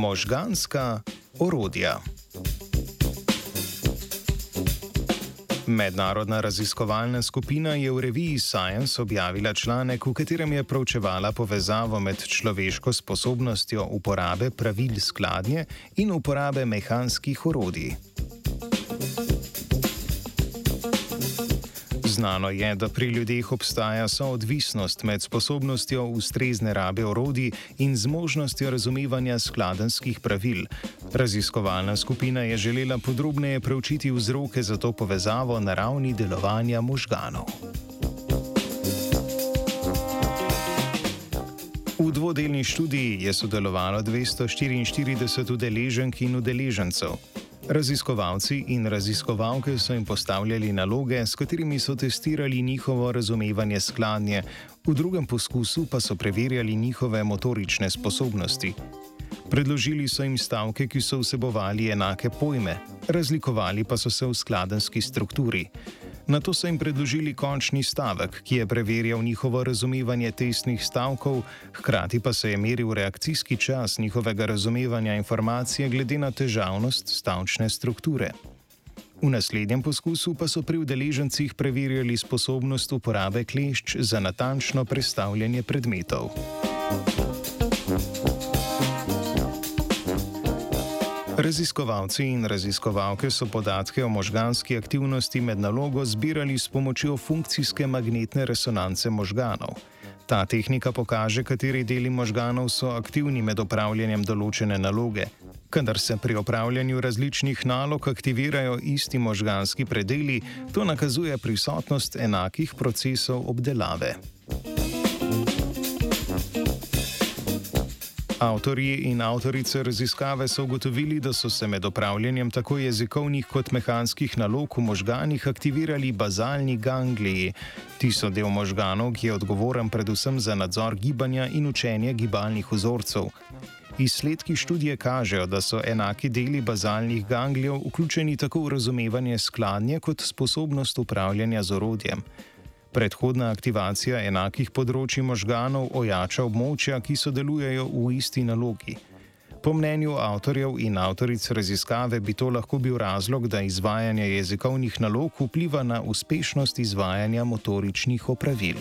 Možganska orodja. Mednarodna raziskovalna skupina je v reviji Science objavila članek, v katerem je proučevala povezavo med človeško sposobnostjo uporabe pravil skladnje in uporabe mehanskih orodij. Znano je, da pri ljudeh obstaja soodvisnost med sposobnostjo ustrezne rabe orodij in zmožnostjo razumevanja skladenskih pravil. Raziskovalna skupina je želela podrobneje preučiti vzroke za to povezavo na ravni delovanja možganov. V dvodelni študiji je sodelovalo 244 udeleženk in udeležencev. Raziskovalci in raziskovalke so jim postavljali naloge, s katerimi so testirali njihovo razumevanje skladnje, v drugem poskusu pa so preverjali njihove motorične sposobnosti. Predložili so jim stavke, ki so vsebovali enake pojme, razlikovali pa so se v skladenski strukturi. Na to so jim predložili končni stavek, ki je preverjal njihovo razumevanje testnih stavkov, hkrati pa se je meril reakcijski čas njihovega razumevanja informacije glede na težavnost stavčne strukture. V naslednjem poskusu pa so pri udeležencih preverjali sposobnost uporabe klešč za natančno predstavljanje predmetov. Raziskovalci in raziskovalke so podatke o možganski aktivnosti med nalogo zbirali s pomočjo funkcijske magnetne resonance možganov. Ta tehnika pokaže, kateri deli možganov so aktivni med opravljanjem določene naloge. Kadar se pri opravljanju različnih nalog aktivirajo isti možganski predeli, to nakazuje prisotnost enakih procesov obdelave. Avtorji in avtorice raziskave so ugotovili, da so se med opravljanjem tako jezikovnih kot mehanskih nalog v možganih aktivirali bazalni gangliji. Ti so del možganov, ki je odgovoren predvsem za nadzor gibanja in učenje gibalnih vzorcev. Izsledki študije kažejo, da so enaki deli bazalnih ganglijev vključeni tako v razumevanje skladnje kot sposobnost upravljanja z orodjem. Predhodna aktivacija enakih področji možganov ojača območja, ki sodelujejo v isti nalogi. Po mnenju avtorjev in avtoric raziskave bi to lahko bil razlog, da izvajanje jezikovnih nalog vpliva na uspešnost izvajanja motoričnih opravil.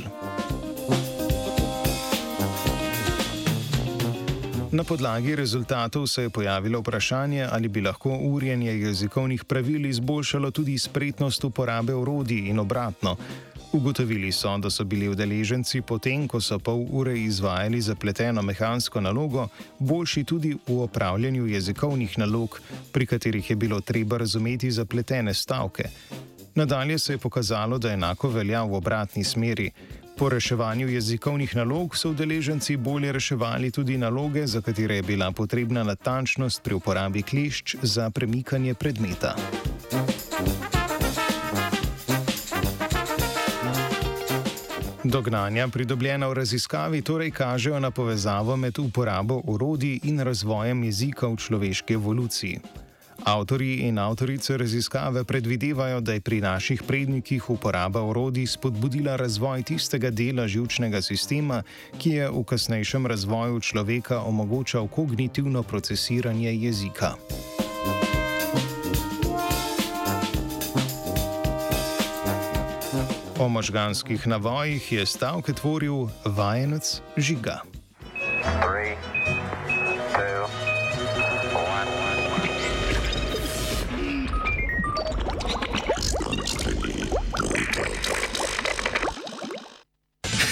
Na podlagi rezultatov se je pojavilo vprašanje, ali bi lahko urjenje jezikovnih pravil izboljšalo tudi spretnost uporabe orodij in obratno. Ugotovili so, da so bili udeleženci potem, ko so pol ure izvajali zapleteno mehansko nalogo, boljši tudi v opravljanju jezikovnih nalog, pri katerih je bilo treba razumeti zapletene stavke. Nadalje se je pokazalo, da enako velja v obratni smeri. Po reševanju jezikovnih nalog so udeleženci bolje reševali tudi naloge, za katere je bila potrebna natančnost pri uporabi klišč za premikanje predmeta. Dognanja, pridobljena v raziskavi, torej kažejo na povezavo med uporabo orodij in razvojem jezika v človeški evoluciji. Avtori in avtorice raziskave predvidevajo, da je pri naših prednikih uporaba orodij spodbudila razvoj tistega dela žilčnega sistema, ki je v kasnejšem razvoju človeka omogočal kognitivno procesiranje jezika. O možganskih navojih je stavke tvoril vajenec žiga. Three.